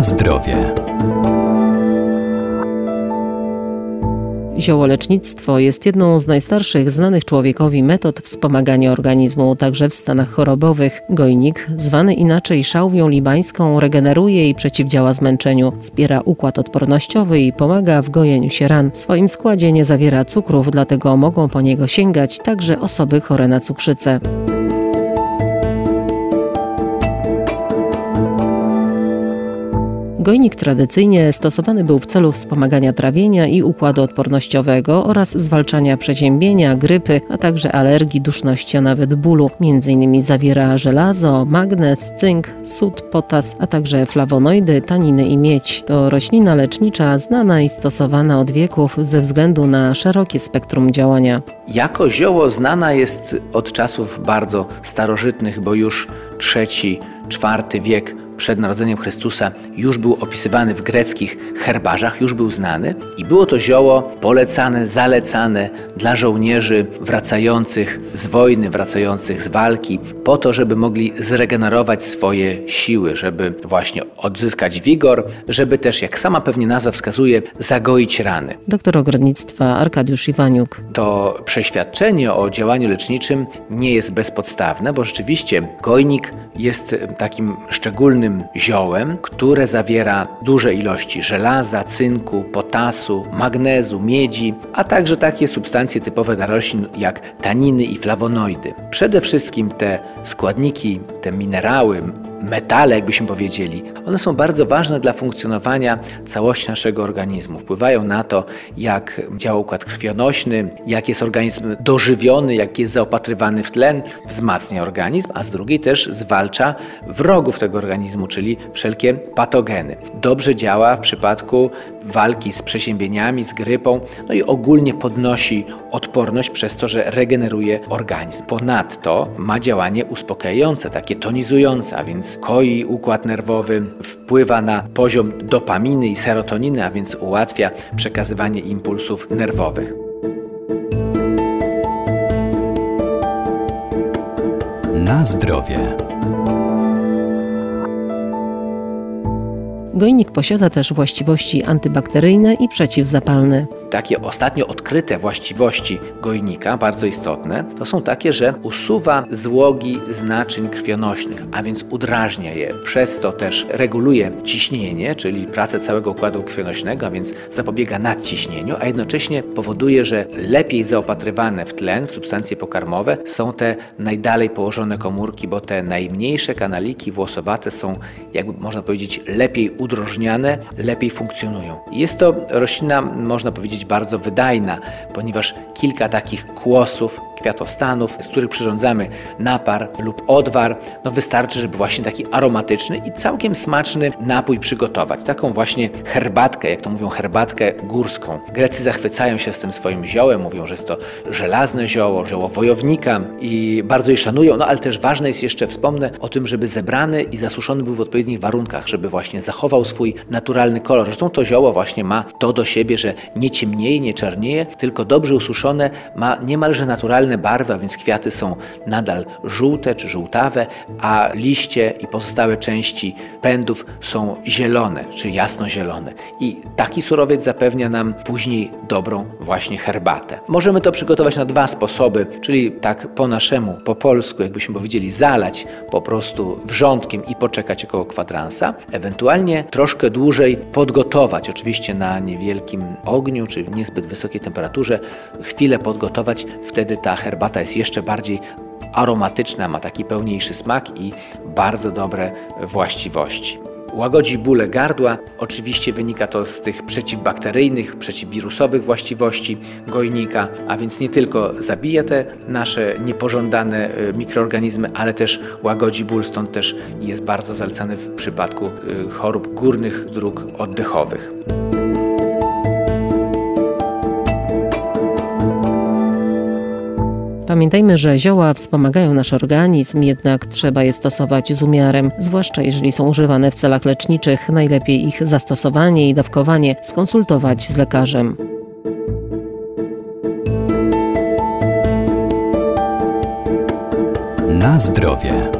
Zdrowie. Ziołolecznictwo jest jedną z najstarszych znanych człowiekowi metod wspomagania organizmu, także w stanach chorobowych. Gojnik, zwany inaczej szałwią libańską, regeneruje i przeciwdziała zmęczeniu, wspiera układ odpornościowy i pomaga w gojeniu się ran. W swoim składzie nie zawiera cukrów, dlatego mogą po niego sięgać także osoby chore na cukrzycę. Gojnik tradycyjnie stosowany był w celu wspomagania trawienia i układu odpornościowego oraz zwalczania przeziębienia, grypy, a także alergii, duszności, a nawet bólu. Między innymi zawiera żelazo, magnez, cynk, sód, potas, a także flawonoidy, taniny i miedź. To roślina lecznicza znana i stosowana od wieków ze względu na szerokie spektrum działania. Jako zioło znana jest od czasów bardzo starożytnych, bo już trzeci, czwarty wiek przed narodzeniem Chrystusa już był opisywany w greckich herbarzach, już był znany i było to zioło polecane, zalecane dla żołnierzy wracających z wojny, wracających z walki, po to, żeby mogli zregenerować swoje siły, żeby właśnie odzyskać wigor, żeby też, jak sama pewnie nazwa wskazuje, zagoić rany. Doktor ogrodnictwa Arkadiusz Iwaniuk. To przeświadczenie o działaniu leczniczym nie jest bezpodstawne, bo rzeczywiście gojnik jest takim szczególnym ziołem, które zawiera duże ilości żelaza, cynku, potasu, magnezu, miedzi, a także takie substancje typowe dla roślin jak taniny i flawonoidy. Przede wszystkim te składniki, te minerały, metale, jakbyśmy powiedzieli, one są bardzo ważne dla funkcjonowania całości naszego organizmu. Wpływają na to, jak działa układ krwionośny, jak jest organizm dożywiony, jak jest zaopatrywany w tlen, wzmacnia organizm, a z drugiej też zwalcza wrogów tego organizmu, czyli wszelkie patogeny. Dobrze działa w przypadku walki z przeziębieniami, z grypą, no i ogólnie podnosi odporność przez to, że regeneruje organizm. Ponadto ma działanie uspokajające, takie tonizujące, a więc koi układ nerwowy, wpływa na poziom dopaminy i serotoniny, a więc ułatwia przekazywanie impulsów nerwowych. Na zdrowie. Gojnik posiada też właściwości antybakteryjne i przeciwzapalne. Takie ostatnio odkryte właściwości gojnika, bardzo istotne, to są takie, że usuwa złogi z naczyń krwionośnych, a więc udrażnia je. Przez to też reguluje ciśnienie, czyli pracę całego układu krwionośnego, a więc zapobiega nadciśnieniu, a jednocześnie powoduje, że lepiej zaopatrywane w tlen, w substancje pokarmowe są te najdalej położone komórki, bo te najmniejsze kanaliki włosowate są, jakby można powiedzieć, lepiej udrożniane, lepiej funkcjonują. Jest to roślina, można powiedzieć, bardzo wydajna, ponieważ kilka takich kłosów, kwiatostanów, z których przyrządzamy napar lub odwar, no wystarczy, żeby właśnie taki aromatyczny i całkiem smaczny napój przygotować. Taką właśnie herbatkę, jak to mówią, herbatkę górską. Grecy zachwycają się z tym swoim ziołem, mówią, że jest to żelazne zioło, zioło wojownika i bardzo je szanują, no ale też ważne jest jeszcze, wspomnę o tym, żeby zebrany i zasuszony był w odpowiednich warunkach, żeby właśnie zachował swój naturalny kolor. Zresztą to zioło właśnie ma to do siebie, że nie ciemnieje, nie czarnieje, tylko dobrze ususzone ma niemalże naturalne barwy, a więc kwiaty są nadal żółte czy żółtawe, a liście i pozostałe części pędów są zielone czy jasnozielone. I taki surowiec zapewnia nam później dobrą właśnie herbatę. Możemy to przygotować na dwa sposoby, czyli tak po naszemu, po polsku, jakbyśmy powiedzieli, zalać po prostu wrzątkiem i poczekać około kwadransa, ewentualnie troszkę dłużej podgotować, oczywiście na niewielkim ogniu czy w niezbyt wysokiej temperaturze, chwilę podgotować, wtedy ta herbata jest jeszcze bardziej aromatyczna, ma taki pełniejszy smak i bardzo dobre właściwości. Łagodzi bóle gardła. Oczywiście wynika to z tych przeciwbakteryjnych, przeciwwirusowych właściwości gojnika, a więc nie tylko zabija te nasze niepożądane e, mikroorganizmy, ale też łagodzi ból, stąd też jest bardzo zalecany w przypadku e, chorób górnych dróg oddechowych. Pamiętajmy, że zioła wspomagają nasz organizm, jednak trzeba je stosować z umiarem, zwłaszcza jeżeli są używane w celach leczniczych. Najlepiej ich zastosowanie i dawkowanie skonsultować z lekarzem. Na zdrowie.